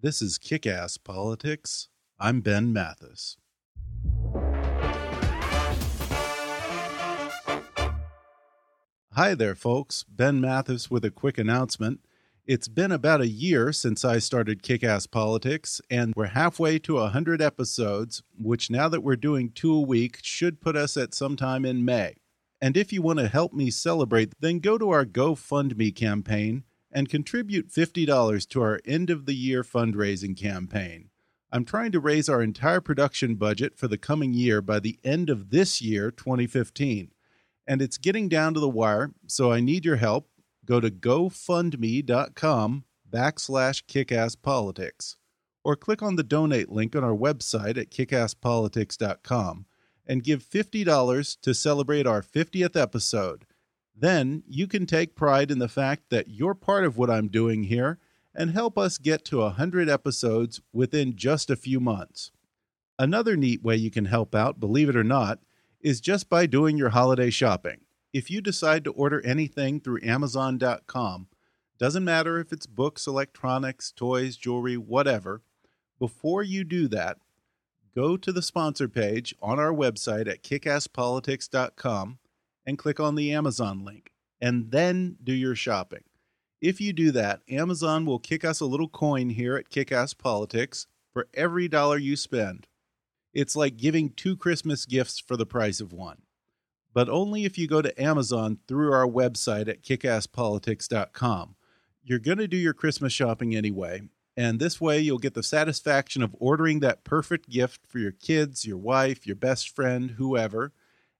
This is Kick Ass Politics. I'm Ben Mathis. Hi there, folks. Ben Mathis with a quick announcement. It's been about a year since I started Kick Ass Politics, and we're halfway to 100 episodes, which now that we're doing two a week should put us at sometime in May. And if you want to help me celebrate, then go to our GoFundMe campaign and contribute $50 to our end of the year fundraising campaign. I'm trying to raise our entire production budget for the coming year by the end of this year, 2015 and it's getting down to the wire, so I need your help. Go to gofundme.com backslash kickasspolitics or click on the donate link on our website at kickasspolitics.com and give $50 to celebrate our 50th episode. Then you can take pride in the fact that you're part of what I'm doing here and help us get to 100 episodes within just a few months. Another neat way you can help out, believe it or not, is just by doing your holiday shopping. If you decide to order anything through Amazon.com, doesn't matter if it's books, electronics, toys, jewelry, whatever, before you do that, go to the sponsor page on our website at kickasspolitics.com and click on the Amazon link, and then do your shopping. If you do that, Amazon will kick us a little coin here at Kickass Politics for every dollar you spend. It's like giving two Christmas gifts for the price of one. But only if you go to Amazon through our website at kickasspolitics.com. You're going to do your Christmas shopping anyway, and this way you'll get the satisfaction of ordering that perfect gift for your kids, your wife, your best friend, whoever.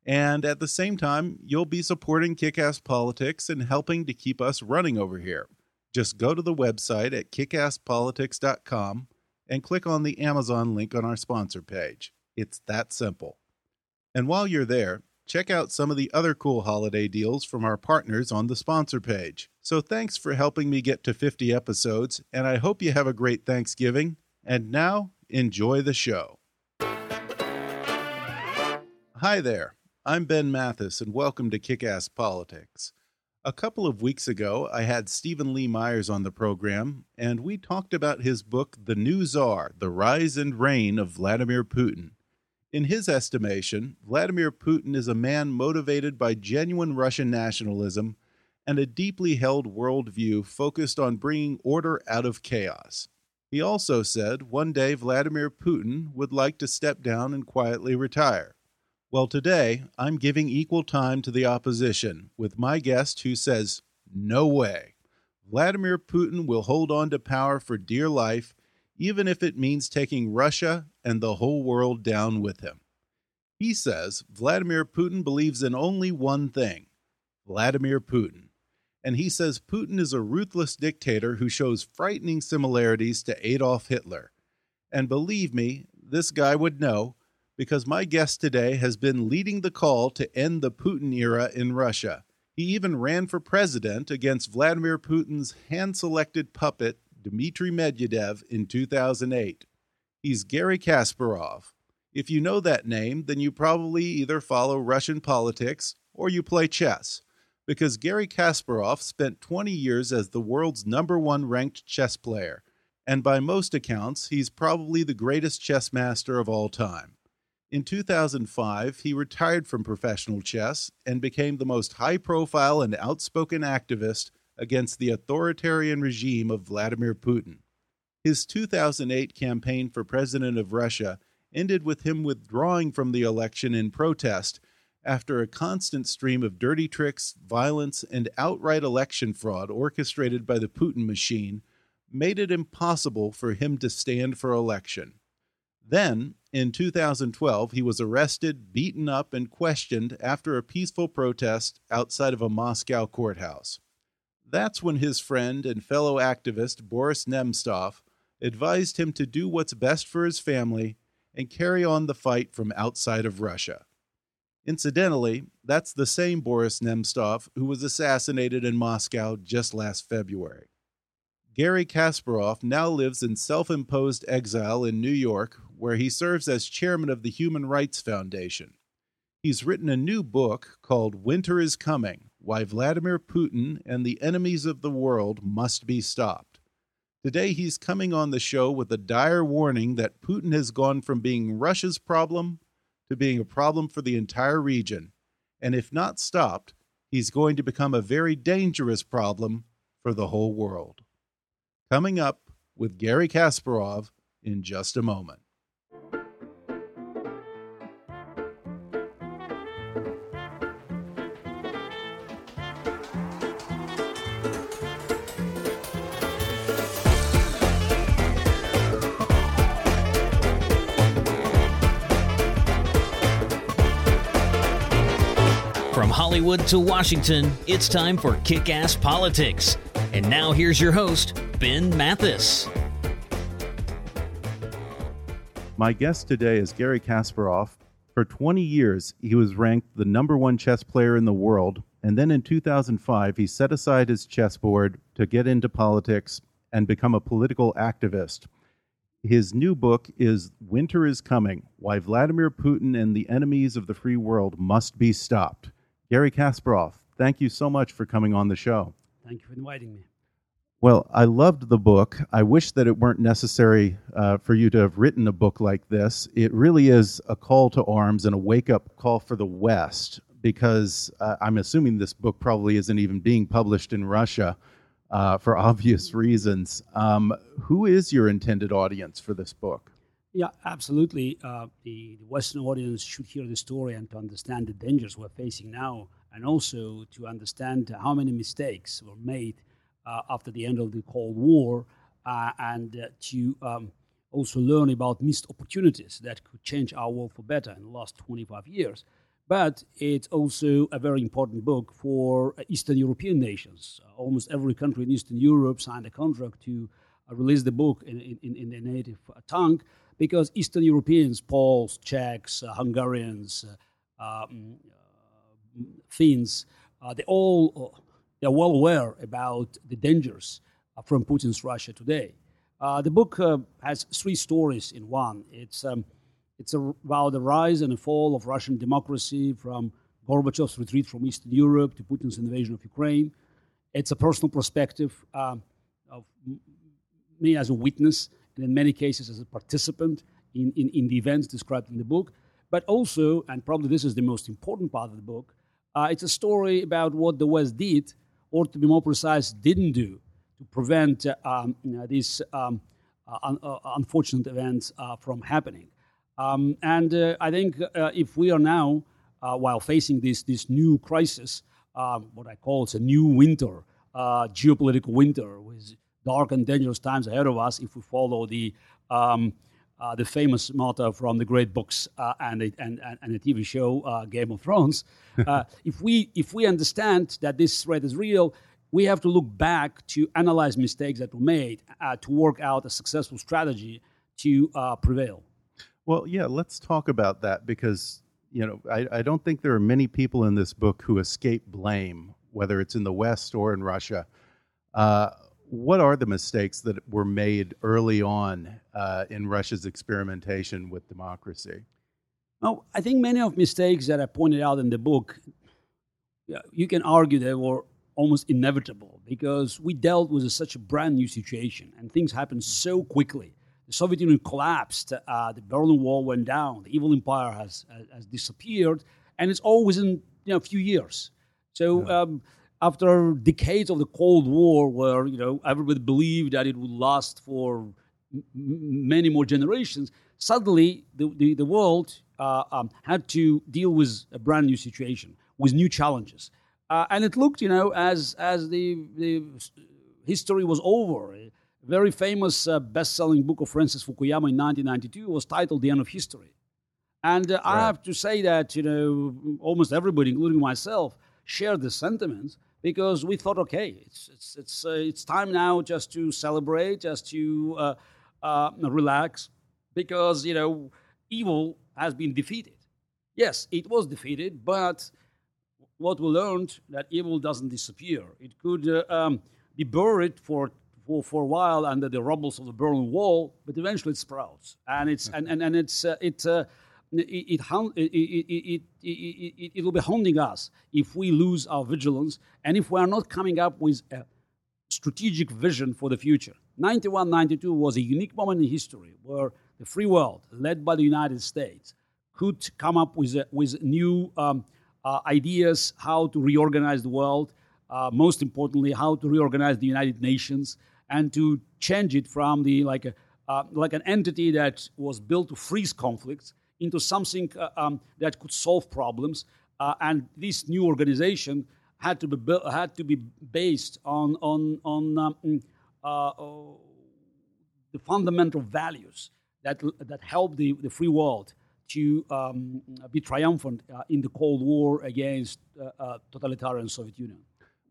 And at the same time, you'll be supporting Kickass Politics and helping to keep us running over here. Just go to the website at kickasspolitics.com and click on the Amazon link on our sponsor page. It's that simple. And while you're there, check out some of the other cool holiday deals from our partners on the sponsor page. So thanks for helping me get to 50 episodes, and I hope you have a great Thanksgiving. And now, enjoy the show. Hi there, I'm Ben Mathis, and welcome to Kick Ass Politics. A couple of weeks ago, I had Steven Lee Myers on the program, and we talked about his book, The New Tsar The Rise and Reign of Vladimir Putin. In his estimation, Vladimir Putin is a man motivated by genuine Russian nationalism and a deeply held worldview focused on bringing order out of chaos. He also said one day Vladimir Putin would like to step down and quietly retire. Well, today I'm giving equal time to the opposition with my guest who says, No way. Vladimir Putin will hold on to power for dear life, even if it means taking Russia and the whole world down with him. He says Vladimir Putin believes in only one thing Vladimir Putin. And he says Putin is a ruthless dictator who shows frightening similarities to Adolf Hitler. And believe me, this guy would know because my guest today has been leading the call to end the Putin era in Russia. He even ran for president against Vladimir Putin's hand selected puppet, Dmitry Medvedev, in 2008. He's Garry Kasparov. If you know that name, then you probably either follow Russian politics or you play chess, because Garry Kasparov spent 20 years as the world's number one ranked chess player, and by most accounts, he's probably the greatest chess master of all time. In 2005, he retired from professional chess and became the most high profile and outspoken activist against the authoritarian regime of Vladimir Putin. His 2008 campaign for president of Russia ended with him withdrawing from the election in protest after a constant stream of dirty tricks, violence, and outright election fraud orchestrated by the Putin machine made it impossible for him to stand for election. Then, in 2012, he was arrested, beaten up, and questioned after a peaceful protest outside of a Moscow courthouse. That's when his friend and fellow activist Boris Nemtsov advised him to do what's best for his family and carry on the fight from outside of Russia. Incidentally, that's the same Boris Nemtsov who was assassinated in Moscow just last February. Garry Kasparov now lives in self imposed exile in New York, where he serves as chairman of the Human Rights Foundation. He's written a new book called Winter is Coming Why Vladimir Putin and the Enemies of the World Must Be Stopped. Today, he's coming on the show with a dire warning that Putin has gone from being Russia's problem to being a problem for the entire region. And if not stopped, he's going to become a very dangerous problem for the whole world. Coming up with Garry Kasparov in just a moment. Hollywood to Washington, it's time for Kick Ass Politics. And now here's your host, Ben Mathis. My guest today is Garry Kasparov. For 20 years, he was ranked the number one chess player in the world. And then in 2005, he set aside his chessboard to get into politics and become a political activist. His new book is Winter is Coming Why Vladimir Putin and the Enemies of the Free World Must Be Stopped. Garry Kasparov, thank you so much for coming on the show. Thank you for inviting me. Well, I loved the book. I wish that it weren't necessary uh, for you to have written a book like this. It really is a call to arms and a wake up call for the West because uh, I'm assuming this book probably isn't even being published in Russia uh, for obvious reasons. Um, who is your intended audience for this book? Yeah, absolutely. Uh, the, the, Western audience should hear the story and to understand the dangers we're facing now, and also to understand how many mistakes were made uh, after the end of the Cold War, uh, and uh, to um, also learn about missed opportunities that could change our world for better in the last 25 years. But it's also a very important book for Eastern European nations. almost every country in Eastern Europe signed a contract to uh, release the book in, in, in their native tongue because Eastern Europeans, Poles, Czechs, uh, Hungarians, uh, um, uh, Finns, they all they're well aware about the dangers from Putin's Russia today. the book has three stories in one. It's um, it's about the rise and the fall of Russian democracy from Gorbachev's retreat from Eastern Europe to Putin's invasion of Ukraine. It's a personal perspective of me as a witness and in many cases as a participant in, in, in, the events described in the book. But also, and probably this is the most important part of the book, uh, it's a story about what the West did, or to be more precise, didn't do to prevent uh, um, you know, these um, uh, un- uh, unfortunate events uh, from happening. Um, and I think if we are now, while facing this, this new crisis, um, what I call it's a new winter, geopolitical winter, with dark and dangerous times ahead of us if we follow the um, uh, the famous motto from the great books uh, and, the, and, and, the TV show uh, Game of Thrones. Uh, if we if we understand that this threat is real, we have to look back to analyze mistakes that were made uh, to work out a successful strategy to uh, prevail. Well, yeah, let's talk about that because you know I, I don't think there are many people in this book who escape blame, whether it's in the West or in Russia what are the mistakes that were made early on uh, in Russia's experimentation with democracy? Well, I think many of mistakes that I pointed out in the book, you can argue they were almost inevitable because we dealt with such a brand new situation and things happened so quickly. The Soviet Union collapsed, uh, the Berlin Wall went down, the evil empire has, has, has disappeared, and it's all within you know, a few years. So yeah. um, after decades of the Cold War, where you know everybody believed that it would last for m- many more generations, suddenly the, the, the world uh, um, had to deal with a brand new situation, with new challenges. Uh, and it looked, you know, as, as the, the history was over. A very famous uh, best selling book of Francis Fukuyama in 1992 was titled The End of History. And uh, I have to say that, you know, almost everybody, including myself, shared the sentiments because we thought, okay, it's, it's, it's, uh, it's time now just to celebrate, just to uh, uh, relax, because, you know, evil has been defeated. Yes, it was defeated, but what we learned that evil doesn't disappear. It could uh, um, be buried for, for, for a while under the rubbles of the Berlin Wall, but eventually it sprouts. And, it's, and, and, and it's, uh, it, uh, it, it, it, it, will be haunting us if we lose our vigilance and if we are not coming up with a strategic vision for the future. 91 92 was a unique moment in history where the free world, led by the United States, could come up with, with new um, uh, ideas how to reorganize the world, uh, most importantly, how to reorganize the United Nations and to change it from the like a, uh, like an entity that was built to freeze conflicts into something uh, um, that could solve problems. Uh, and this new organization had to be built, had to be based on on on um, uh, the fundamental values that that help the, the free world to um, be triumphant uh, in the Cold War against uh, uh, totalitarian Soviet Union.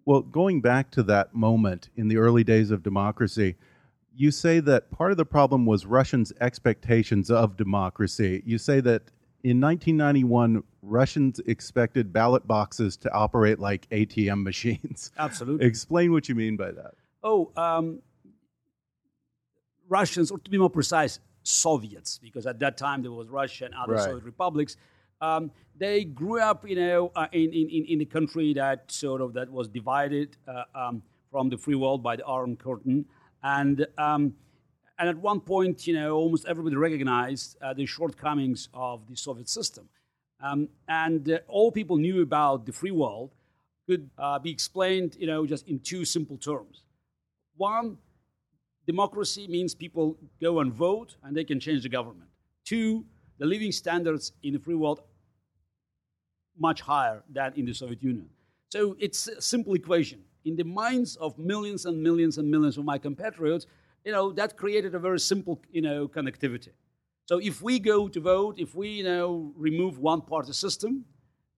Well, going back to that moment in the early days of democracy, you say that part of the problem was Russians' expectations of democracy. You say that in 1991, Russians expected ballot boxes to operate like ATM machines. Absolutely. Explain what you mean by that. Oh, um, Russians, or to be more precise, Soviets, because at that time there was Russia and other right. Soviet republics. Um, they grew up, you know, uh, in, in, in a country that sort of that was divided uh, um, from the free world by the Iron Curtain. And, um, and at one point, you know, almost everybody recognized uh, the shortcomings of the Soviet system. Um, and uh, all people knew about the free world could uh, be explained, you know, just in two simple terms. One, democracy means people go and vote and they can change the government. Two, the living standards in the free world much higher than in the Soviet Union. So it's a simple equation in the minds of millions and millions and millions of my compatriots, you know, that created a very simple, you know, connectivity. So if we go to vote, if we, you know, remove one party system,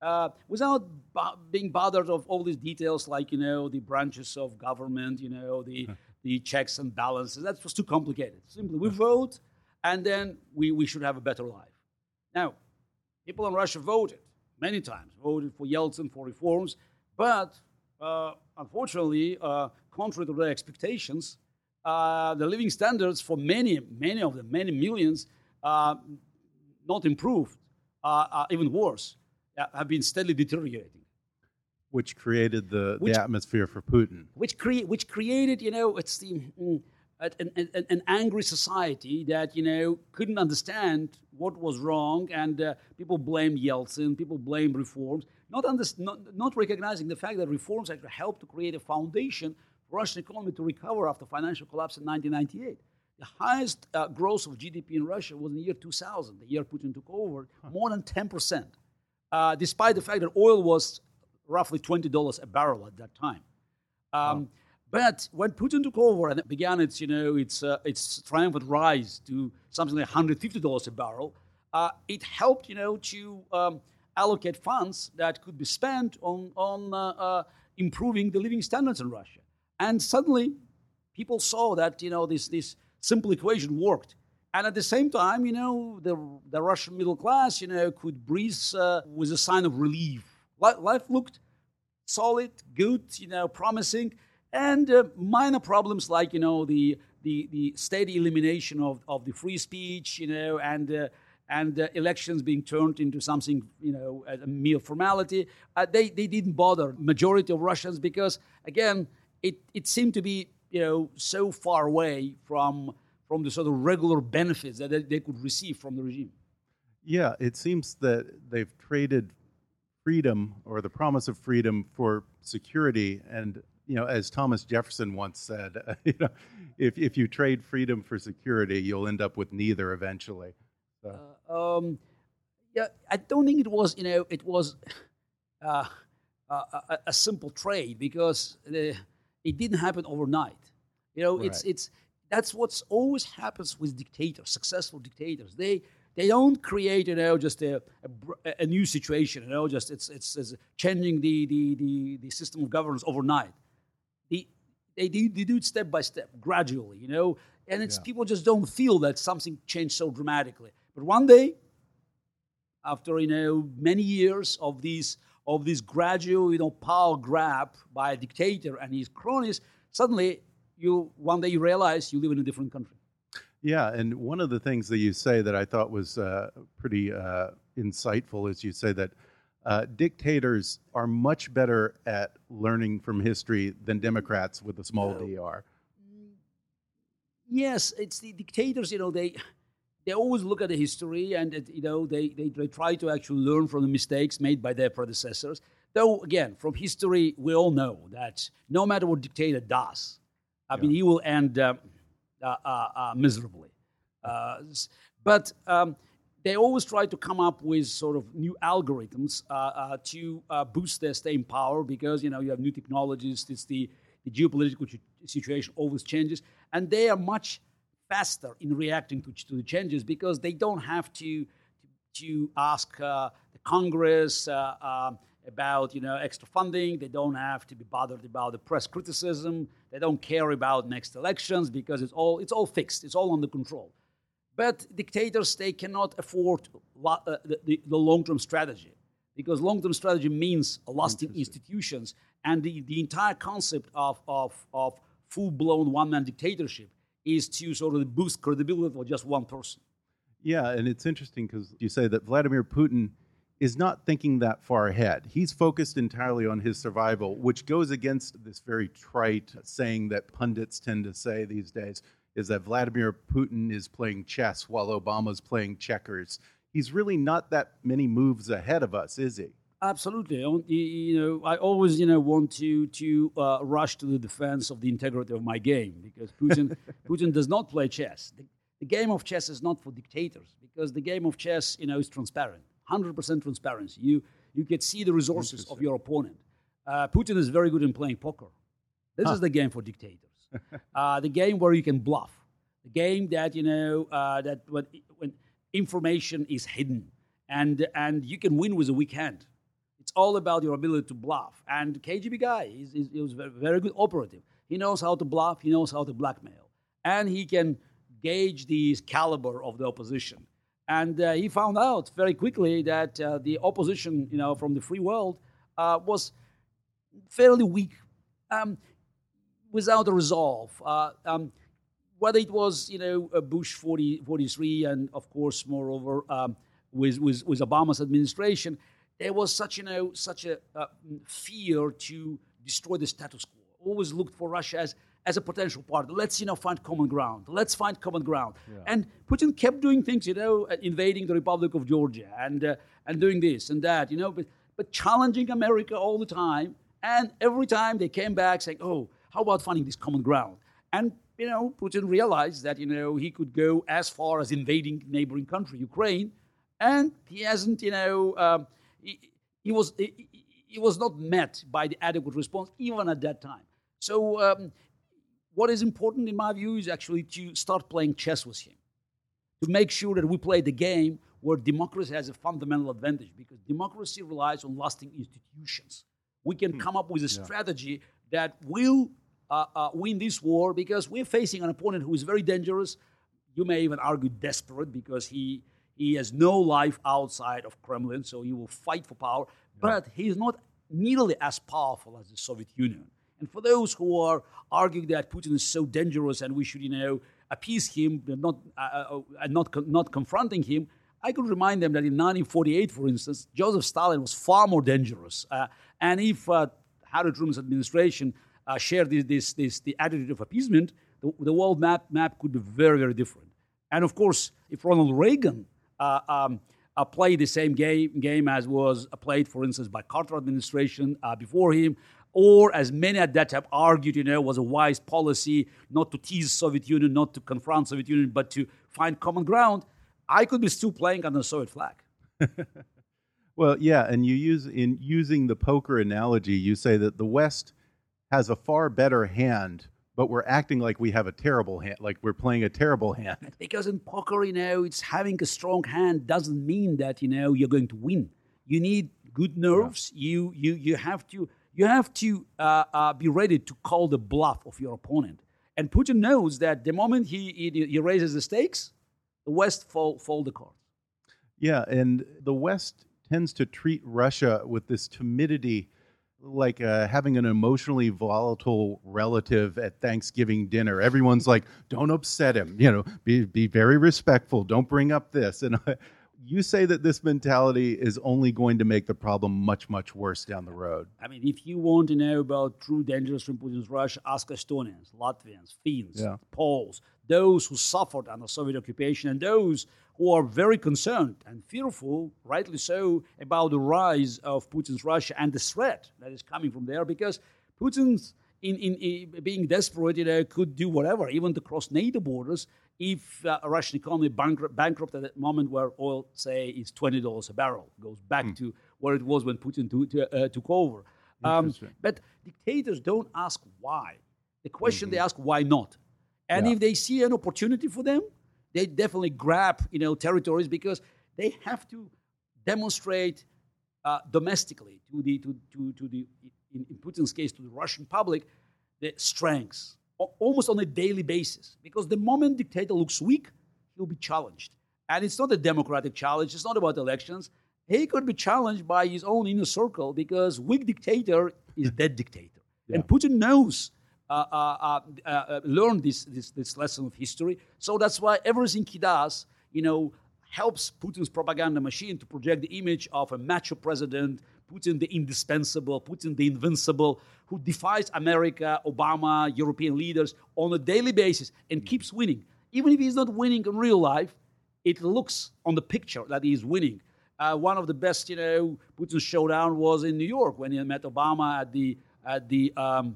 uh, without bo- being bothered of all these details like, you know, the branches of government, you know, the, the checks and balances, that was too complicated. Simply, we vote, and then we, we should have a better life. Now, people in Russia voted many times, voted for Yeltsin, for reforms, but unfortunately, uh, contrary to their expectations, uh, the living standards for many, many of them, many millions, uh, not improved, uh, even worse, have been steadily deteriorating. Which created the, which, the atmosphere for Putin. Which, cre- which created, you know, it's the. Mm, an, an, an, angry society that you know couldn't understand what was wrong, and uh, people blamed Yeltsin, people blamed reforms, not, under, not, not recognizing the fact that reforms actually helped to create a foundation for Russian economy to recover after financial collapse in 1998. The highest uh, growth of GDP in Russia was in the year 2000, the year Putin took over, huh. more than 10%, uh, despite the fact that oil was roughly $20 a barrel at that time. Um, wow. But when Putin took over and it began its, you know, its, uh, its triumphant rise to something like $150 a barrel, uh, it helped, you know, to um, allocate funds that could be spent on, on uh, uh, improving the living standards in Russia. And suddenly, people saw that you know this this simple equation worked. And at the same time, you know, the, the Russian middle class, you know, could breathe uh, with a sign of relief. Life looked solid, good, you know, promising, and uh, minor problems like, you know, the the, the steady elimination of, of the free speech, you know, and uh, and uh, elections being turned into something, you know, a mere formality. Uh, they, they didn't bother majority of Russians because, again, it, it seemed to be, you know, so far away from, from the sort of regular benefits that they, they could receive from the regime. Yeah, it seems that they've traded freedom or the promise of freedom for security. And you know, as Thomas Jefferson once said, you know, if if you trade freedom for security, you'll end up with neither eventually. Uh, um, yeah, I don't think it was. You know, it was uh, a, a, simple trade because the, it didn't happen overnight. You know, right. it's it's that's what's always happens with dictators, successful dictators. They they don't create, you know, just a, a, a, new situation. You know, just it's, it's, it's changing the, the, the, the, system of governance overnight. The, they, do, they do it step by step, gradually, you know, and it's yeah. people just don't feel that something changed so dramatically. But one day, after you know many years of these of this gradual, you know, power grab by a dictator and his cronies, suddenly you one day you realize you live in a different country. Yeah, and one of the things that you say that I thought was uh, pretty uh, insightful is you say that uh, dictators are much better at learning from history than Democrats with a small no. dr. Yes, it's the dictators. You know, they they always look at the history and it, you know they, they they try to actually learn from the mistakes made by their predecessors. Though again, from history, we all know that no matter what dictator does, I yeah. mean, he will end. Uh, uh, uh, uh, miserably. but um, they always try to come up with sort of new algorithms to boost their staying power because you know you have new technologies. It's the, the geopolitical situation always changes, and they are much faster in reacting to, to the changes because they don't have to to ask uh, the Congress uh, uh, about you know extra funding. They don't have to be bothered about the press criticism. They don't care about next elections because it's all it's all fixed. It's all under control. But dictators they cannot afford lo- uh, the, the, the long-term strategy because long-term strategy means lasting institutions and the, the entire concept of, of, of full-blown one-man dictatorship is to sort of boost credibility for just one person. Yeah, and it's interesting because you say that Vladimir Putin is not thinking that far ahead. He's focused entirely on his survival, which goes against this very trite saying that pundits tend to say these days is that Vladimir Putin is playing chess while Obama's playing checkers. He's really not that many moves ahead of us, is he? Absolutely. You know, I always, you know, want to to uh, rush to the defense of the integrity of my game because Putin Putin does not play chess. The, the game of chess is not for dictators because the game of chess, you know, is transparent 100% transparency. You, you can see the resources of your opponent. Uh, Putin is very good in playing poker. This huh. is the game for dictators. uh, the game where you can bluff. The game that, you know, uh, that when, when information is hidden and, and you can win with a weak hand. It's all about your ability to bluff. And KGB guy, he's, he's, he was very, very good operative. He knows how to bluff. He knows how to blackmail. And he can gauge the caliber of the opposition. And uh, he found out very quickly that uh, the opposition, you know, from the free world uh, was fairly weak, um, without a resolve. Uh, um, whether it was, you know, Bush 40, 43, and of course, moreover, um, with, with, with Obama's administration, there was such, you know, such a uh, fear to destroy the status quo. Always looked for Russia as as a potential partner. Let's, you know, find common ground. Let's find common ground. Yeah. And Putin kept doing things, you know, uh, invading the Republic of Georgia and, uh, and doing this and that, you know, but, but challenging America all the time. And every time they came back saying, oh, how about finding this common ground? And, you know, Putin realized that, you know, he could go as far as invading neighboring country, Ukraine. And he hasn't, you know, um, he, he, was, he, he, was not met by the adequate response even at that time. So um, what is important in my view is actually to start playing chess with him, to make sure that we play the game where democracy has a fundamental advantage because democracy relies on lasting institutions. We can hmm. come up with a yeah. strategy that will uh, uh, win this war because we're facing an opponent who is very dangerous. You may even argue desperate because he he has no life outside of Kremlin, so he will fight for power. Yeah. But he is not nearly as powerful as the Soviet Union. And for those who are arguing that Putin is so dangerous and we should, you know, appease him, not, uh, uh, uh not, not confronting him, I could remind them that in 1948, for instance, Joseph Stalin was far more dangerous. Uh, and if uh, Harry Truman's administration uh, shared this, this, this, the attitude of appeasement, the, the, world map, map could be very, very different. And of course, if Ronald Reagan uh, um, uh, played the same game, game as was played, for instance, by Carter administration before him, or as many at that time argued, you know, was a wise policy not to tease Soviet Union, not to confront Soviet Union, but to find common ground, I could be still playing under the Soviet flag. well, yeah, and you use in using the poker analogy, you say that the West has a far better hand, but we're acting like we have a terrible hand, like we're playing a terrible hand. Because in poker, you know, it's having a strong hand doesn't mean that you know you're going to win. You need good nerves. Yeah. You you you have to you have to uh, uh, be ready to call the bluff of your opponent. And Putin knows that the moment he, he, he raises the stakes, the West fold, fold the cards. Yeah, and the West tends to treat Russia with this timidity, like uh, having an emotionally volatile relative at Thanksgiving dinner. Everyone's like, "Don't upset him," you know, be be very respectful. Don't bring up this. And you say that this mentality is only going to make the problem much, much worse down the road. I mean, if you want to know about true dangers from Putin's Russia, ask Estonians, Latvians, Finns, yeah. Poles, those who suffered under Soviet occupation, and those who are very concerned and fearful, rightly so, about the rise of Putin's Russia and the threat that is coming from there, because Putin's in, in, in, being desperate, you know, could do whatever, even to cross NATO borders if uh, a Russian economy bankrupt, bankrupt at that moment where oil, say, is $20 a barrel, goes back mm. to where it was when Putin to, to, uh, took over. Um, but dictators don't ask why. The question mm-hmm. they ask, why not? And yeah. if they see an opportunity for them, they definitely grab, you know, territories because they have to demonstrate uh, domestically to the, to, to, to the in, in Putin's case, to the Russian public, the strengths almost on a daily basis. Because the moment dictator looks weak, he'll be challenged. And it's not a democratic challenge, it's not about elections. He could be challenged by his own inner circle because weak dictator is dead dictator. Yeah. And Putin knows, uh, uh, uh, uh, this, this, this lesson of history. So that's why everything he does, you know, helps Putin's propaganda machine to project the image of a macho president Putin the indispensable, Putin the invincible, who defies America, Obama, European leaders on a daily basis and keeps winning. Even if he's not winning in real life, it looks on the picture that he's winning. Uh, one of the best, you know, Putin's showdown was in New York when he met Obama at the at the um,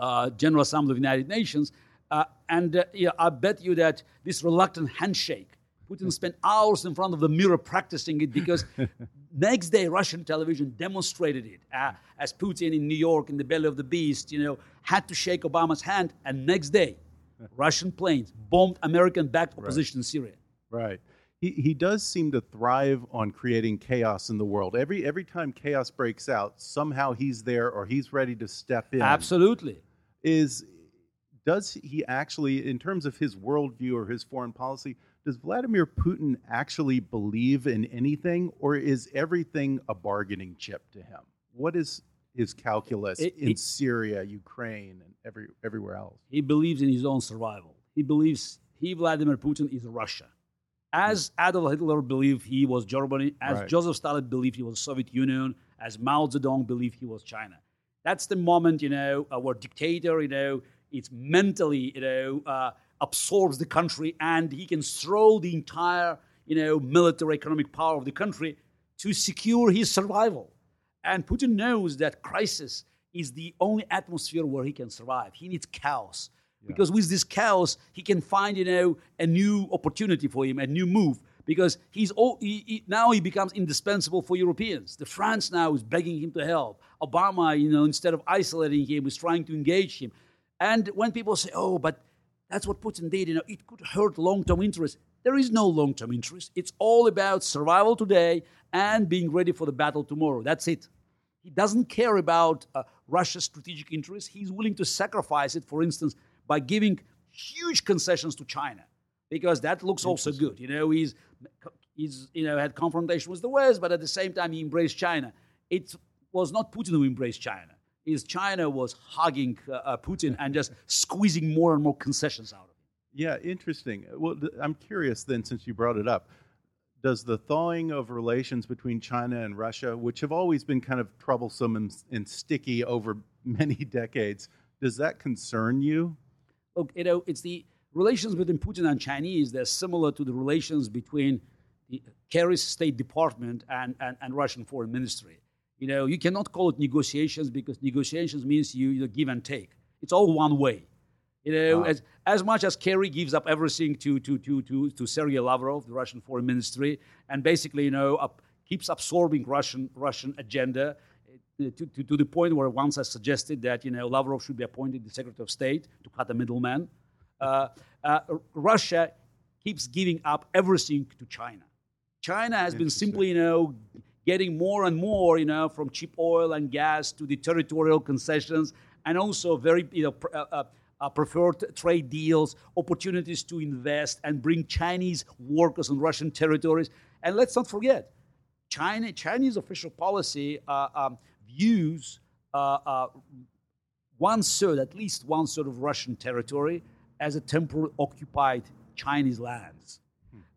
uh, General Assembly of the United Nations. Uh, and uh, yeah, I bet you that this reluctant handshake Putin spent hours in front of the mirror practicing it because next day Russian television demonstrated it uh, as Putin in New York in the belly of the beast, you know, had to shake Obama's hand, and next day Russian planes bombed American-backed opposition right. in Syria. Right. He, he does seem to thrive on creating chaos in the world. Every every time chaos breaks out, somehow he's there or he's ready to step in. Absolutely. Is does he actually, in terms of his worldview or his foreign policy, does Vladimir Putin actually believe in anything, or is everything a bargaining chip to him? What is his calculus it, in Syria, Ukraine, and every, everywhere else? He believes in his own survival. He believes he, Vladimir Putin, is Russia. As hmm. Adolf Hitler believed he was Germany, as right. Joseph Stalin believed he was Soviet Union, as Mao Zedong believed he was China. That's the moment, you know, our dictator, you know, it's mentally, you know, uh, absorbs the country and he can throw the entire you know military economic power of the country to secure his survival. And putin knows that crisis is the only atmosphere where he can survive. He needs chaos. Yeah. because with this chaos he can find you know a new opportunity for him a new move because he's all, he, he, now he becomes indispensable for Europeans. The France now is begging him to help. Obama, you know, instead of isolating him, is trying to engage him. And when people say, "Oh, but that's what Putin did. You know, it could hurt long-term interest. There is no long-term interest. It's all about survival today and being ready for the battle tomorrow. That's it. He doesn't care about uh, Russia's strategic interests. He's willing to sacrifice it, for instance, by giving huge concessions to China, because that looks also good. You know, he's he's you know had confrontation with the West, but at the same time he embraced China. It was not Putin who embraced China is China was hugging uh, uh, Putin and just squeezing more and more concessions out of him. Yeah, interesting. Well, th- I'm curious then, since you brought it up, does the thawing of relations between China and Russia, which have always been kind of troublesome and, and sticky over many decades, does that concern you? Look, you know, it's the relations between Putin and Chinese. They're similar to the relations between the Kerry's State Department and, and, and Russian Foreign Ministry You know, you cannot call it negotiations because negotiations means you, you know, give and take. It's all one way. You know, Ah. as, as much as Kerry gives up everything to, to, to, to, to Sergei Lavrov, the Russian foreign ministry, and basically, you know, up, keeps absorbing Russian, Russian agenda uh, to, to, to the point where once I suggested that, you know, Lavrov should be appointed the Secretary of State to cut the middleman. Uh, uh, Russia keeps giving up everything to China. China has been simply, you know, getting more and more, you know, from cheap oil and gas to the territorial concessions, and also very, you know, pr- uh, uh, preferred trade deals, opportunities to invest and bring Chinese workers on Russian territories. And let's not forget, China, Chinese official policy uh, um, views uh, uh, one third, at least one third of Russian territory as a temporarily occupied Chinese lands.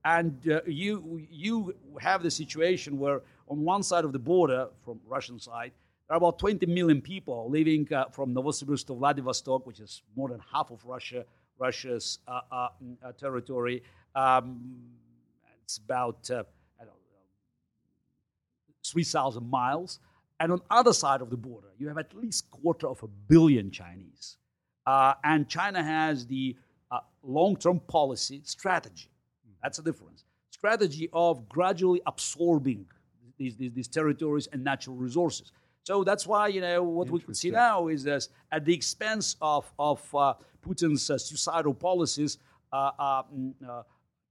And uh, you, you have the situation where on one side of the border, from Russian side, there are about 20 million people living uh, from Novosibirsk to Vladivostok, which is more than half of Russia, Russia's uh, uh, mm, uh, territory. Um, it's about uh, I don't know, 3,000 miles. And on other side of the border, you have at least quarter of a billion Chinese. Uh, and China has the uh, long-term policy strategy. That's the difference. Strategy of gradually absorbing these, these, these territories and natural resources. So that's why you know what we could see now is that at the expense of of uh, Putin's uh, suicidal policies, uh, mm, uh,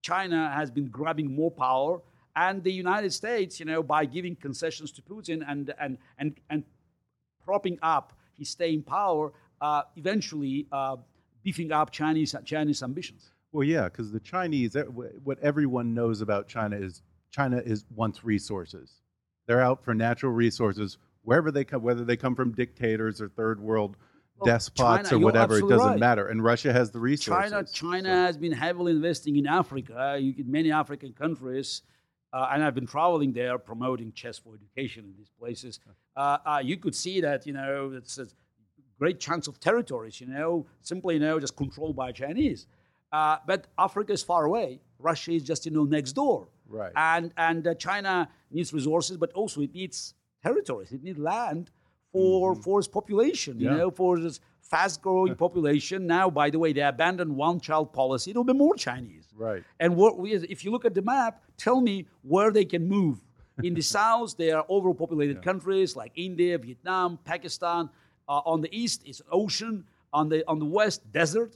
China has been grabbing more power, and the United States, you know, by giving concessions to Putin and and and and propping up his stay in power, uh, eventually uh, beefing up Chinese Chinese ambitions. Well, yeah, because the Chinese, what everyone knows about China is China is wants resources. They're out for natural resources wherever they come, whether they come from dictators or third world Well, despots China- or whatever. It doesn't right. matter. And Russia has the resources. China, China So- has been heavily investing in Africa. You get many African countries, uh, and I've been traveling there promoting chess for education in these places. Uh, uh, you could see that you know it's, it's great chunks of territories, you know, simply you know just controlled by Chinese. Uh, but Africa is far away. Russia is just you know next door. Right. And and uh, China needs resources, but also it needs territories. It needs land for for its population. You Mm-hmm. Know, for this fast growing population. Now, by the way, they abandoned one child policy. It'll be more Chinese. Right. And what we, if you look at the map, tell me where they can move. In the south, there are overpopulated countries like India, Vietnam, Pakistan. Uh, on the east is ocean. On the on the west, desert.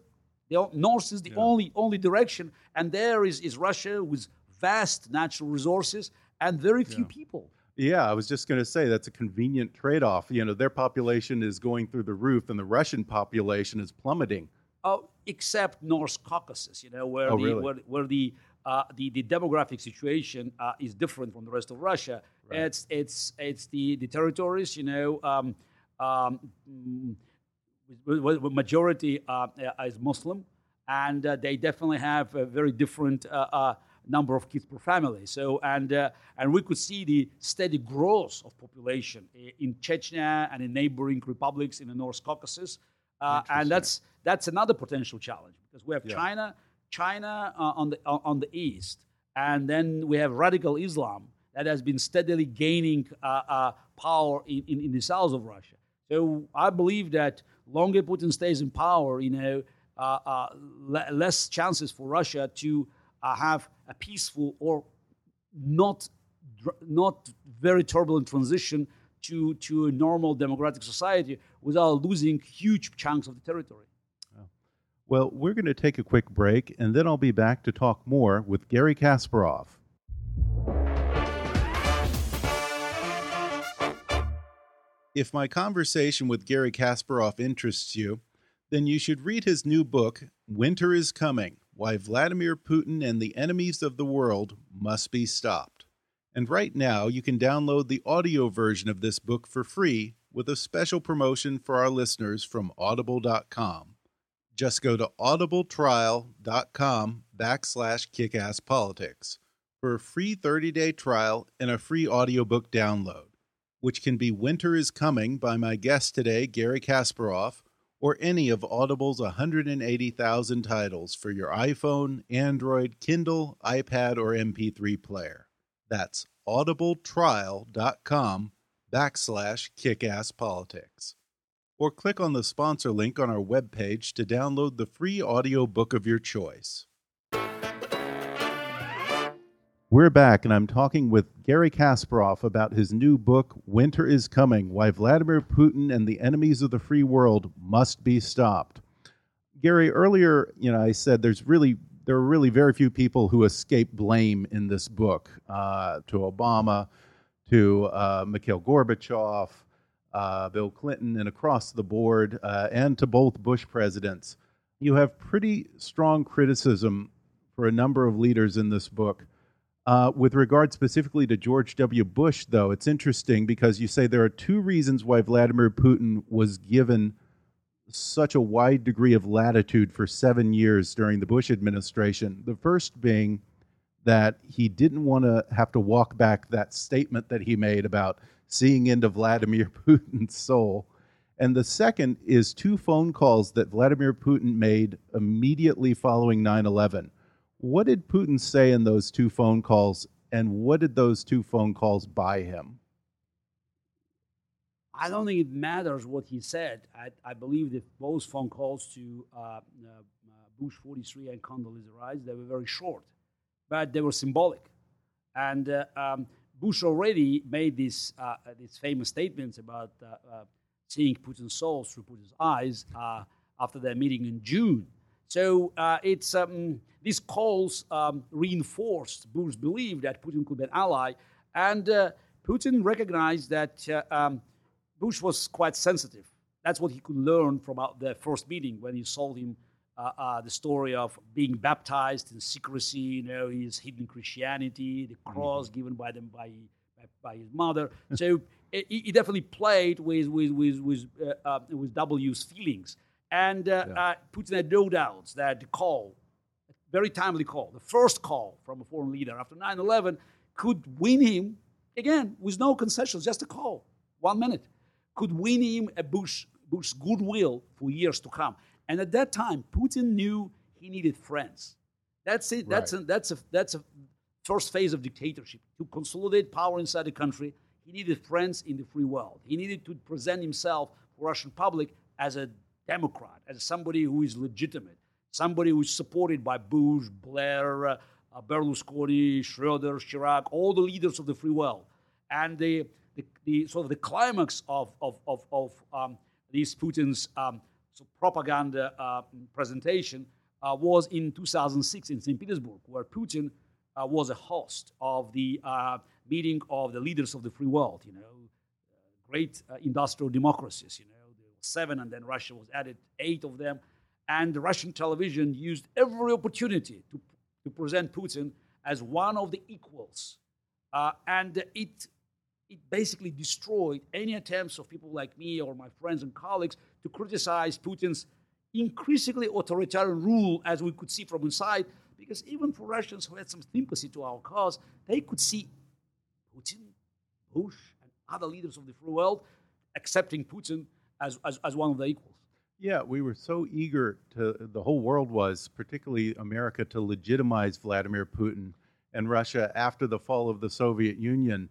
The north is the only only direction, and there is, is Russia with vast natural resources and very few people. Yeah, I was just going to say that's a convenient trade-off. You know, their population is going through the roof, and the Russian population is plummeting. Oh, except North Caucasus, you know, where Oh, the really? where, where the, uh, the the demographic situation uh, is different from the rest of Russia. It's it's it's the the territories, you know, um, um, mm, with- with majority uh, is Muslim, and uh, they definitely have a very different uh, uh, number of kids per family. So and uh, and we could see the steady growth of population in Chechnya and in neighboring republics in the North Caucasus, uh, and that's that's another potential challenge because we have China, China uh, on the on on the east, and then we have radical Islam that has been steadily gaining uh, uh, power in, in, in the south of Russia. So I believe that longer Putin stays in power, you know, uh, uh, le- less chances for Russia to uh, have a peaceful or not not very turbulent transition to to a normal democratic society without losing huge chunks of the territory. Well, we're going to take a quick break, and then I'll be back to talk more with Garry Kasparov. If my conversation with Garry Kasparov interests you, then you should read his new book, Winter is Coming Why Vladimir Putin and the Enemies of the World Must Be Stopped. And right now, you can download the audio version of this book for free with a special promotion for our listeners from audible.com. Just go to audibletrial.com backslash kickasspolitics for a free 30-day trial and a free audiobook download, which can be Winter is Coming by my guest today, Garry Kasparov, or any of Audible's 180,000 titles for your iPhone, Android, Kindle, iPad, or MP3 player. That's audibletrial.com backslash kickasspolitics. Or click on the sponsor link on our webpage to download the free audio book of your choice. We're back, and I'm talking with Garry Kasparov about his new book, Winter is Coming Why Vladimir Putin and the Enemies of the Free World Must Be Stopped. Garry, earlier, you know, I said there's really there are really very few people who escape blame in this book. Uh, to Obama, to uh, Mikhail Gorbachev, uh, Bill Clinton, and across the board, uh, and to both Bush presidents. You have pretty strong criticism for a number of leaders in this book. Uh, with regard specifically to George W. Bush, though, it's interesting because you say there are two reasons why Vladimir Putin was given such a wide degree of latitude for seven years during the Bush administration. The first being that he didn't want to have to walk back that statement that he made about seeing into Vladimir Putin's soul. And the second is two phone calls that Vladimir Putin made immediately following 9 11 what did Putin say in those two phone calls, and what did those two phone calls buy him? I don't think it matters what he said. I, I believe that both phone calls to uh, uh, Bush 43 and Condoleezza Rice, they were very short, but they were symbolic. And uh, um, Bush already made these, uh, these famous statements about uh, uh, seeing Putin's soul through Putin's eyes after their meeting in June. So it's um, these calls um, reinforced Bush's belief that Putin could be an ally, and uh, Putin recognized that uh, um, Bush was quite sensitive. That's what he could learn from the first meeting when he told him uh, uh, the story of being baptized in secrecy, you know, his hidden Christianity, the cross mm-hmm. given by them by, by, his mother. so he, definitely played with with with with, uh, uh, with W's feelings, and uh, yeah. Uh, Putin had no doubts that the call very timely call, the first call from a foreign leader after 9 11 could win him, again, with no concessions, just a call, one minute, could win him a Bush, Bush's goodwill for years to come. And at that time, Putin knew he needed friends. That's it. Right. That's, a, that's, a, that's a first phase of dictatorship. To consolidate power inside the country, he needed friends in the free world. He needed to present himself for Russian public as a democrat, as somebody who is legitimate, somebody who's supported by Bush, Blair, uh, Berlusconi, Schroeder, Chirac, all the leaders of the free world. And the, the, the sort of the climax of, of, of, of um, these Putin's um, so propaganda uh, presentation uh, was in 2006 in St. Petersburg, where Putin uh, was a host of the uh, meeting of the leaders of the free world, you know, uh, great industrial democracies, you know, seven, and then Russia was added, eight of them and the Russian television used every opportunity to, to present Putin as one of the equals. Uh, and it, it basically destroyed any attempts of people like me or my friends and colleagues to criticize Putin's increasingly authoritarian rule, as we could see from inside, because even for Russians who had some sympathy to our cause, they could see Putin, Bush, and other leaders of the free world accepting Putin as, as, as one of the equals. Yeah, we were so eager to, the whole world was, particularly America, to legitimize Vladimir Putin and Russia after the fall of the Soviet Union.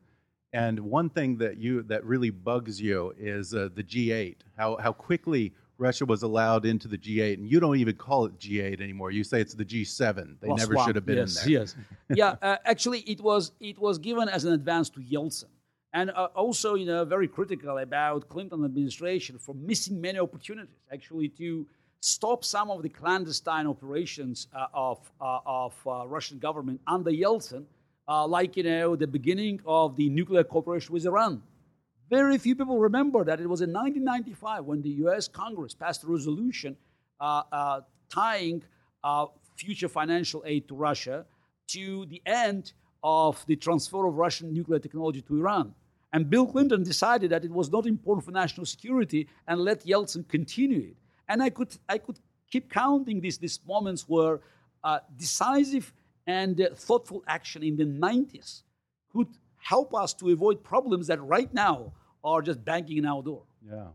And one thing that you that really bugs you is uh, the G8. How how quickly Russia was allowed into the G8, and you don't even call it G8 anymore. You say it's the G7. They Plus never one. should have been yes, in there. Yes, yeah. Uh, actually, it was it was given as an advance to Yeltsin and uh, also you know very critical about Clinton administration for missing many opportunities actually to stop some of the clandestine operations uh, of uh, of uh, Russian government under Yeltsin, uh, like you know the beginning of the nuclear cooperation with Iran. Very few people remember that it was in 1995 when the U.S. Congress passed a resolution uh, tying future financial aid to Russia to the end of the transfer of Russian nuclear technology to Iran. And Bill Clinton decided that it was not important for national security and let Yeltsin continue it. And I could, I could keep counting these, these moments where uh, decisive and uh, thoughtful action in the 90s could help us to avoid problems that right now are just banging in our door. Yeah.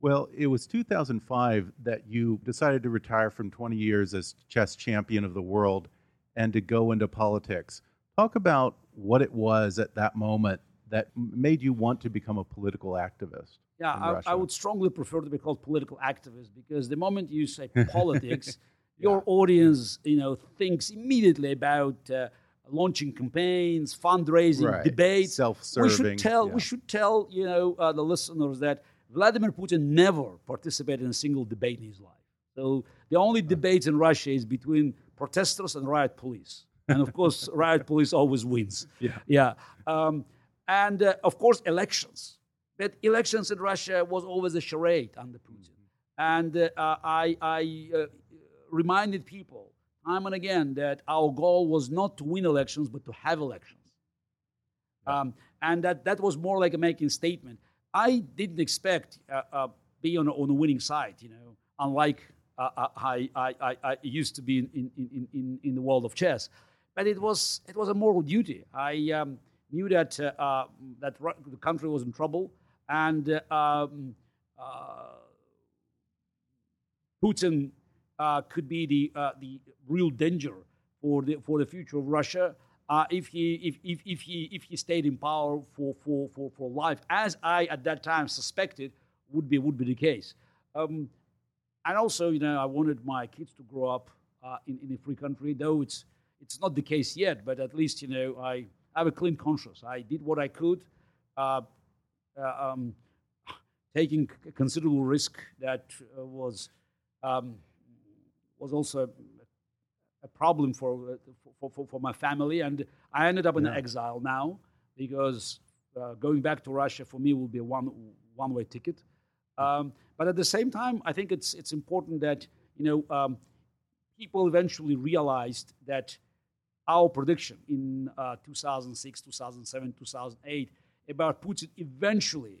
Well, it was 2005 that you decided to retire from 20 years as chess champion of the world and to go into politics. Talk about what it was at that moment that made you want to become a political activist? Yeah, I, I, would strongly prefer to be called political activist because the moment you say politics, yeah. your audience, you know, thinks immediately about uh, launching campaigns, fundraising, right. debates. Self-serving. We should tell, yeah. we should tell, you know, uh, the listeners that Vladimir Putin never participated in a single debate in his life. So the only debates in Russia is between protesters and riot police, and of course, riot police always wins. Yeah, yeah, um, and uh, of course, elections. But elections in Russia was always a charade under Putin, and uh, I, I uh, reminded people time and again that our goal was not to win elections, but to have elections. Um, and that, that was more like a making statement. I didn't expect uh, uh, be on, on the winning side, you know, unlike uh, uh I, I, I, used to be in, in, in, in the world of chess. But it was, it was a moral duty. I um, knew that, uh, uh that the country was in trouble and um, Putin could be the, the real danger for the, for the future of Russia. Uh, if he if, if, if he if he stayed in power for, for, for, for life, as I at that time suspected would be would be the case. Um, and also, you know, I wanted my kids to grow up uh, in, in a free country, though it's it's not the case yet. But at least, you know, I have a clean conscience. I did what I could, uh, uh um, taking considerable risk that uh, was um, was also a problem for, for, for, for, my family. And I ended up in yeah. exile now because uh, going back to Russia for me will be a one, one way ticket. Um, but at the same time, I think it's, it's important that, you know, um, people eventually realized that our prediction in uh, 2006, 2007, 2008 about Putin eventually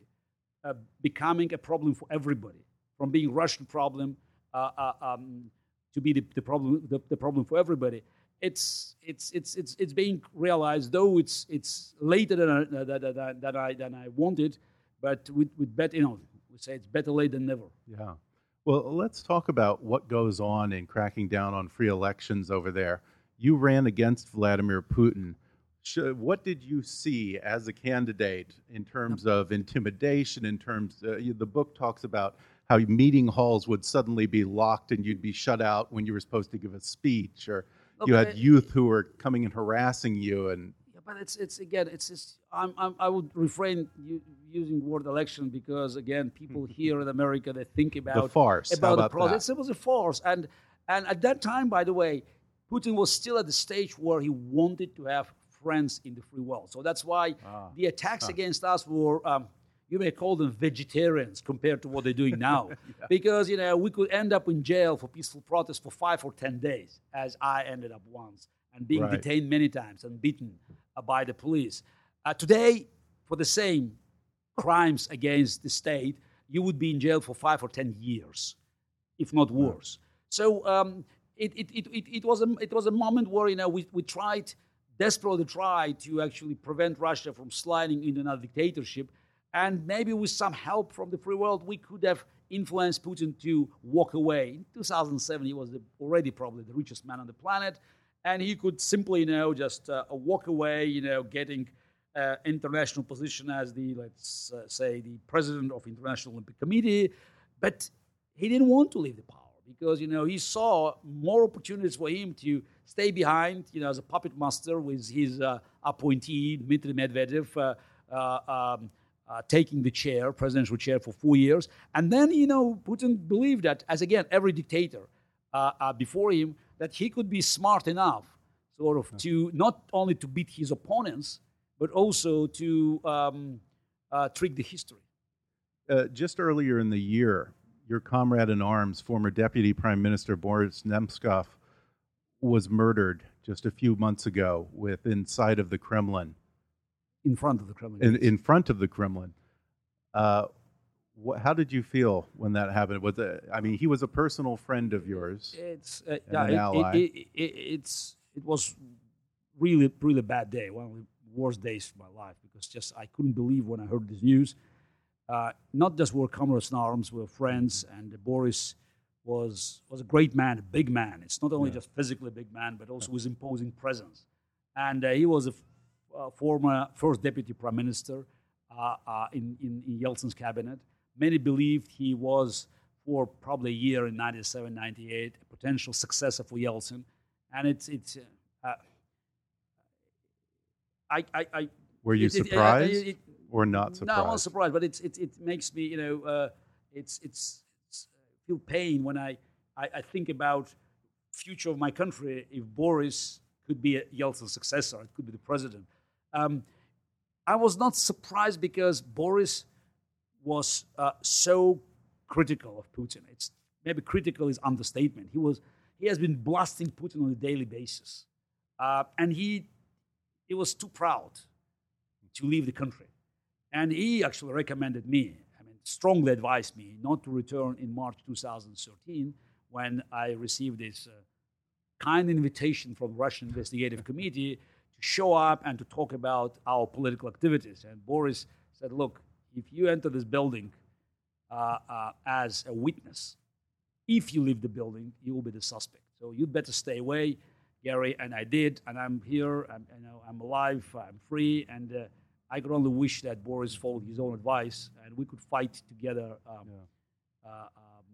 uh, becoming a problem for everybody, from being Russian problem uh, uh um, to be the, the problem the, the, problem for everybody. It's it's it's it's it's being realized, though it's it's later than I, than, than I than I wanted, but with with better you know we say it's better late than never. Yeah. Well, let's talk about what goes on in cracking down on free elections over there. You ran against Vladimir Putin. What did you see as a candidate in terms of intimidation? In terms, uh, the book talks about how meeting halls would suddenly be locked and you'd be shut out when you were supposed to give a speech, or you had youth who were coming and harassing you. And yeah, but it's it's again, it's just I'm, I'm i would refrain using word election because again, people here in America they think about the farce about, about the process. It was a farce, and and at that time, by the way, Putin was still at the stage where he wanted to have friends in the free world. So that's why ah. the attacks huh. against us were um, you may call them vegetarians compared to what they're doing now. yeah. Because, you know, we could end up in jail for peaceful protest for five or 10 days, as I ended up once, and being right. detained many times and beaten uh, by the police. Uh, today, for the same crimes against the state, you would be in jail for five or 10 years, if not worse. So um, it, it, it, it, it, was a, it was a moment where, you know, we, we tried, desperately tried to actually prevent Russia from sliding into another dictatorship and maybe with some help from the free world, we could have influenced Putin to walk away. In 2007, he was the, already probably the richest man on the planet, and he could simply, you know, just uh, walk away, you know, getting uh, international position as the, let's uh, say, the president of International Olympic Committee. But he didn't want to leave the power because, you know, he saw more opportunities for him to stay behind, you know, as a puppet master with his uh, appointee, Dmitry Medvedev. Uh, uh, um, uh, taking the chair, presidential chair, for four years. And then, you know, Putin believed that, as again, every dictator uh, uh, before him, that he could be smart enough, sort of, to not only to beat his opponents, but also to um, uh, trick the history. Uh, just earlier in the year, your comrade in arms, former Deputy Prime Minister Boris Nemtsov, was murdered just a few months ago with inside of the Kremlin in front of the Kremlin. In, in front of the Kremlin. Uh, how did you feel when that happened? Was it, I mean, he was a personal friend of yours. It's uh, yeah, it, it, it, it's it was really really bad day, one of the worst days of my life because just I couldn't believe when I heard this news. Uh, not just were comrades in arms, we were friends, and Boris was was a great man, a big man. It's not only yeah. just physically a big man, but also his imposing presence. And uh, he was a uh, former first deputy prime minister uh, uh, in, in, in Yeltsin's cabinet. Many believed he was, for probably a year in 97, 98, a potential successor for Yeltsin. And it's, it's uh, I, I, I, Were you it- it- surprised it- or not surprised? no, I'm not surprised, but it's, it, it makes me, you know, uh, it's, it's, it's feel pain when I, I, I think about future of my country if Boris could be a Yeltsin's successor, it could be the president. Um, I was not surprised because Boris was uh, so critical of Putin. It's maybe critical is understatement. He was he has been blasting Putin on a daily basis, uh, and he he was too proud to leave the country, and he actually recommended me. I mean, strongly advised me not to return in March 2013 when I received this uh, kind invitation from the Russian Investigative Committee to show up and to talk about our political activities. And Boris said, "Look, if you enter this building uh, uh, as a witness, if you leave the building, you will be the suspect. So you'd better stay away, Garry." And I did, and I'm here. I'm, you know, I'm alive. I'm free, and uh, I could only wish that Boris followed his own advice, and we could fight together um, uh, um,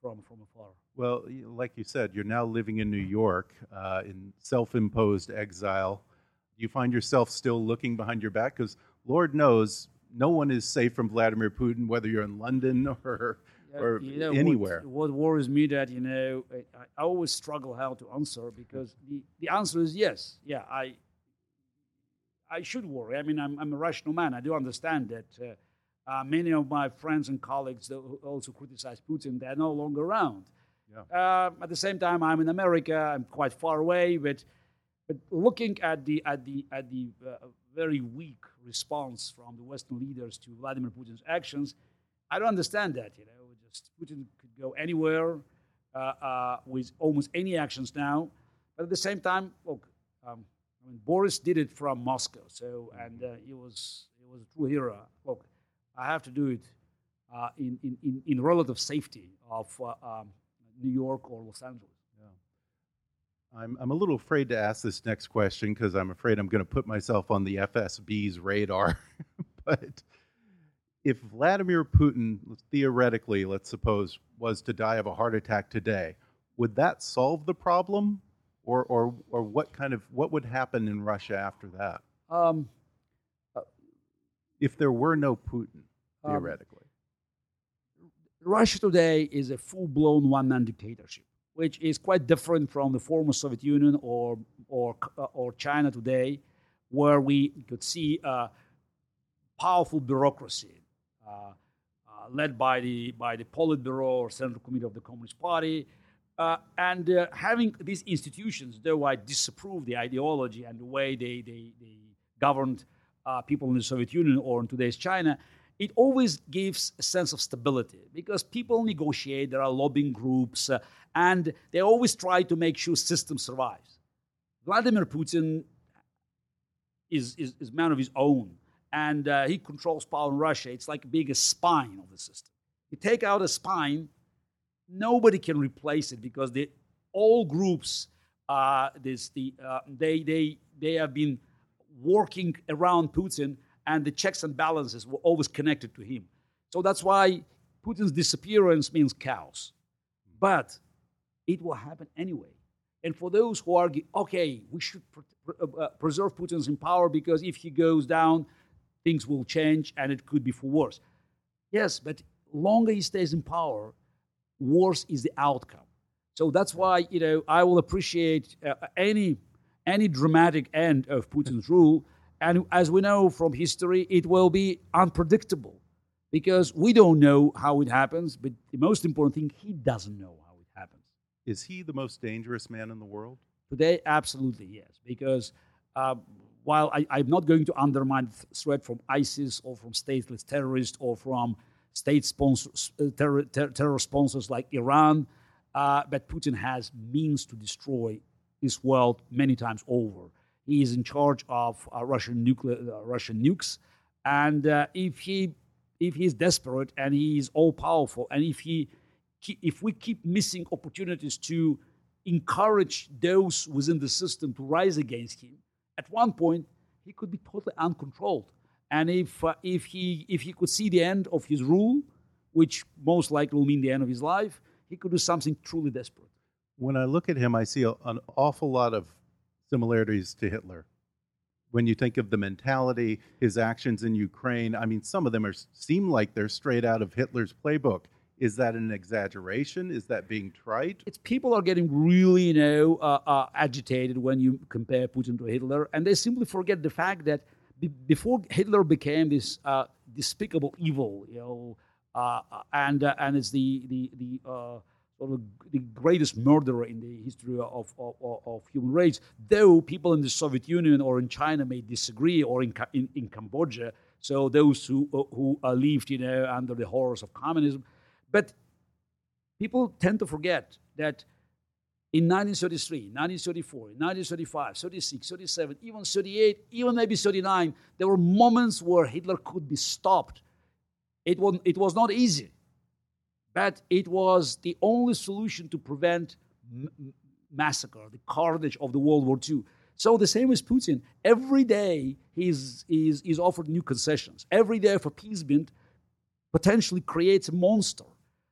from from afar. Well, like you said, you're now living in New York uh, in self imposed exile. You find yourself still looking behind your back because Lord knows no one is safe from Vladimir Putin, whether you're in London or, or You know, what- anywhere. What, worries me that you know I, I always struggle how to answer because the, the answer is yes. Yeah, I I should worry. I mean, I'm, I'm a rational man. I do understand that uh, uh, many of my friends and colleagues who also criticize Putin they're no longer around. Uh, at the same time, I'm in America. I'm quite far away, but but looking at the at the at the uh, very weak response from the Western leaders to Vladimir Putin's actions, I don't understand that. You know, just Putin could go anywhere uh, uh, with almost any actions now. But at the same time, look, um, I mean, Boris did it from Moscow, so and uh, he was he was a true hero. Look, I have to do it uh, in, in, in in relative safety of uh, um, New York or Los Angeles. Yeah. I'm, I'm a little afraid to ask this next question because I'm afraid I'm going to put myself on the FSB's radar. but if Vladimir Putin, theoretically, let's suppose, was to die of a heart attack today, would that solve the problem? Or, or, or what kind of what would happen in Russia after that Um, if there were no Putin Um, theoretically? Russia today is a full-blown one-man dictatorship, which is quite different from the former Soviet Union or or uh, or China today, where we could see a powerful bureaucracy uh, uh, led by the by the Politburo or Central Committee of the Communist Party, uh, and uh, having these institutions, though I disapprove the ideology and the way they they, they governed uh, people in the Soviet Union or in today's China, it always gives a sense of stability because people negotiate. There are lobbying groups, uh, and they always try to make sure the system survives. Vladimir Putin is is, is man of his own, and uh, he controls power in Russia. It's like being a spine of the system. You take out a spine, nobody can replace it because they, all groups, uh, this the uh, they they they have been working around Putin, and the checks and balances were always connected to him. So that's why Putin's disappearance means chaos. But it will happen anyway. And for those who argue, okay, we should pre- uh, preserve Putin's in power because if he goes down, things will change and it could be for worse. Yes, but longer he stays in power, worse is the outcome. So that's why you know I will appreciate uh, any any dramatic end of Putin's rule, and as we know from history, it will be unpredictable because we don't know how it happens. But the most important thing, he doesn't know how it happens. Is he the most dangerous man in the world? Today, absolutely yes, because uh, while I, I'm not going to undermine the threat from ISIS or from stateless terrorists or from state sponsors, uh, terror, ter- terror sponsors like Iran, uh, but Putin has means to destroy this world many times over. He is in charge of uh, Russian nuclear, uh, Russian nukes, and uh, if he if he is desperate and he is all powerful, and if he if we keep missing opportunities to encourage those within the system to rise against him, at one point he could be totally uncontrolled. And if uh, if he if he could see the end of his rule, which most likely will mean the end of his life, he could do something truly desperate. When I look at him, I see a, an awful lot of similarities to Hitler. When you think of the mentality, his actions in Ukraine, I mean, some of them are seem like they're straight out of Hitler's playbook. Is that an exaggeration? Is that being trite? It's people are getting really, you know, uh, uh, agitated when you compare Putin to Hitler, and they simply forget the fact that be- before Hitler became this uh, despicable evil, you know, uh, and uh, and it's the the the uh, sort of the greatest murderer in the history of, of, of, human race. Though people in the Soviet Union or in China may disagree, or in in, in Cambodia, so those who who lived, you know, under the horrors of communism but people tend to forget that in 1933, 1934, 1935, 36, 37, even 38, even maybe 39, there were moments where Hitler could be stopped. It was, it was not easy, but it was the only solution to prevent m- massacre, the carnage of the World War II. So the same as Putin. Every day he's, he's, he's offered new concessions. Every day of appeasement potentially creates a monster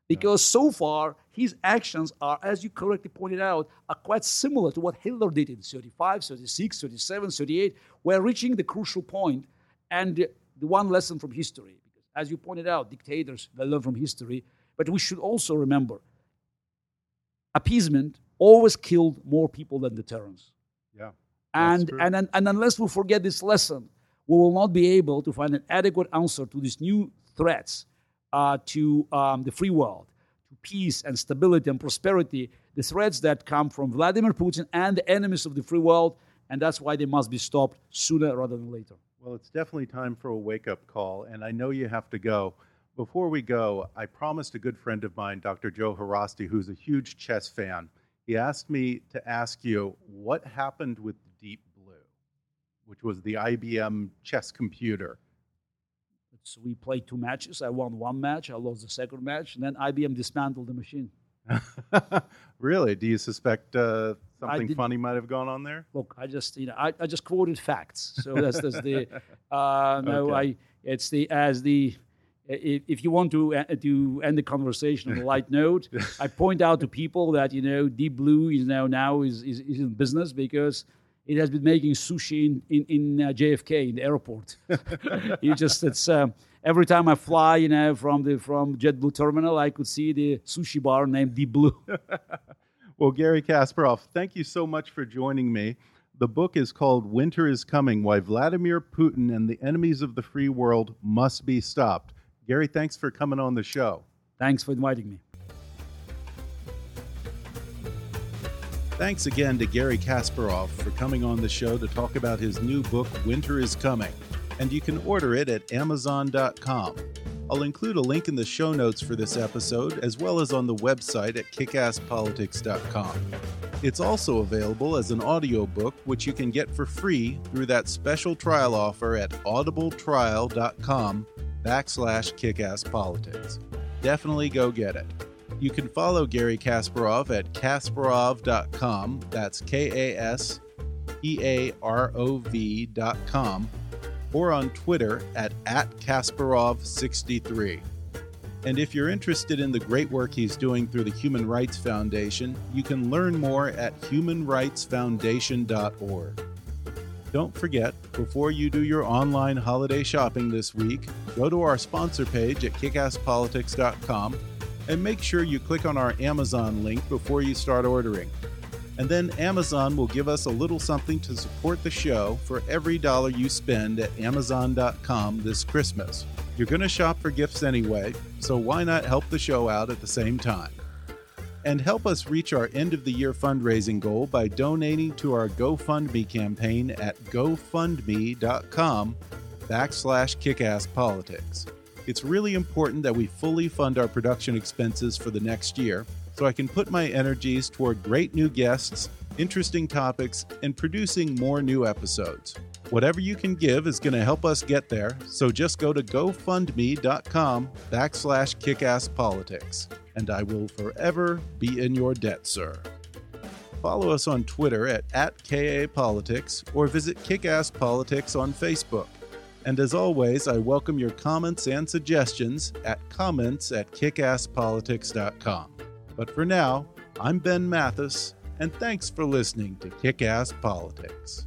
because so far his actions are, as you correctly pointed out, are quite similar to what Hitler did in 35, 36, 37, 38. We're reaching the crucial point, and the one lesson from history, because as you pointed out, dictators they learn from history, but we should also remember appeasement always killed more people than deterrence. Yeah. And, and, and, and unless we forget this lesson, we will not be able to find an adequate answer to these new threats uh, to um, the free world, peace and stability and prosperity, the threats that come from Vladimir Putin and the enemies of the free world, and that's why they must be stopped sooner rather than later. Well, it's definitely time for a wake up call, and I know you have to go. Before we go, I promised a good friend of mine, Dr. Joe Harasti, who's a huge chess fan. He asked me to ask you what happened with Deep Blue, which was the IBM chess computer. So we played two matches. I won one match. I lost the second match, and then IBM dismantled the machine. really? Do you suspect uh, something funny might have gone on there? Look, I just you know I, I just quoted facts. So that's, that's the uh, no okay. I it's the as the if you want to uh, to end the conversation on a light note, I point out to people that you know Deep Blue is now now is, is, is in business because it has been making sushi in in, in uh, JFK in the airport. you just it's uh, every time I fly, you know, from the from JetBlue terminal, I could see the sushi bar named Deep Blue. well, Garry Kasparov, thank you so much for joining me. The book is called Winter is Coming Why Vladimir Putin and the Enemies of the Free World Must Be Stopped. Garry, thanks for coming on the show. Thanks for inviting me. Thanks again to Garry Kasparov for coming on the show to talk about his new book, Winter is Coming, and you can order it at Amazon.com. I'll include a link in the show notes for this episode, as well as on the website at kickasspolitics.com. It's also available as an audiobook, which you can get for free through that special trial offer at audibletrial.com backslash kickasspolitics. Definitely go get it. You can follow Garry Kasparov at kasparov.com. That's K A S P A R O V.com. Or on Twitter at, at Kasparov63. And if you're interested in the great work he's doing through the Human Rights Foundation, you can learn more at humanrightsfoundation.org. Don't forget, before you do your online holiday shopping this week, go to our sponsor page at kickasspolitics.com and make sure you click on our Amazon link before you start ordering. And then Amazon will give us a little something to support the show for every dollar you spend at Amazon.com this Christmas. You're going to shop for gifts anyway, so why not help the show out at the same time? And help us reach our end of the year fundraising goal by donating to our GoFundMe campaign at gofundme.com backslash kickasspolitics. It's really important that we fully fund our production expenses for the next year so I can put my energies toward great new guests, interesting topics, and producing more new episodes. Whatever you can give is going to help us get there, so just go to gofundme.com backslash kickasspolitics, and I will forever be in your debt, sir. Follow us on Twitter at, at KAPolitics or visit Kickass Politics on Facebook. And as always, I welcome your comments and suggestions at comments at kickasspolitics.com. But for now, I'm Ben Mathis, and thanks for listening to Kickass Politics.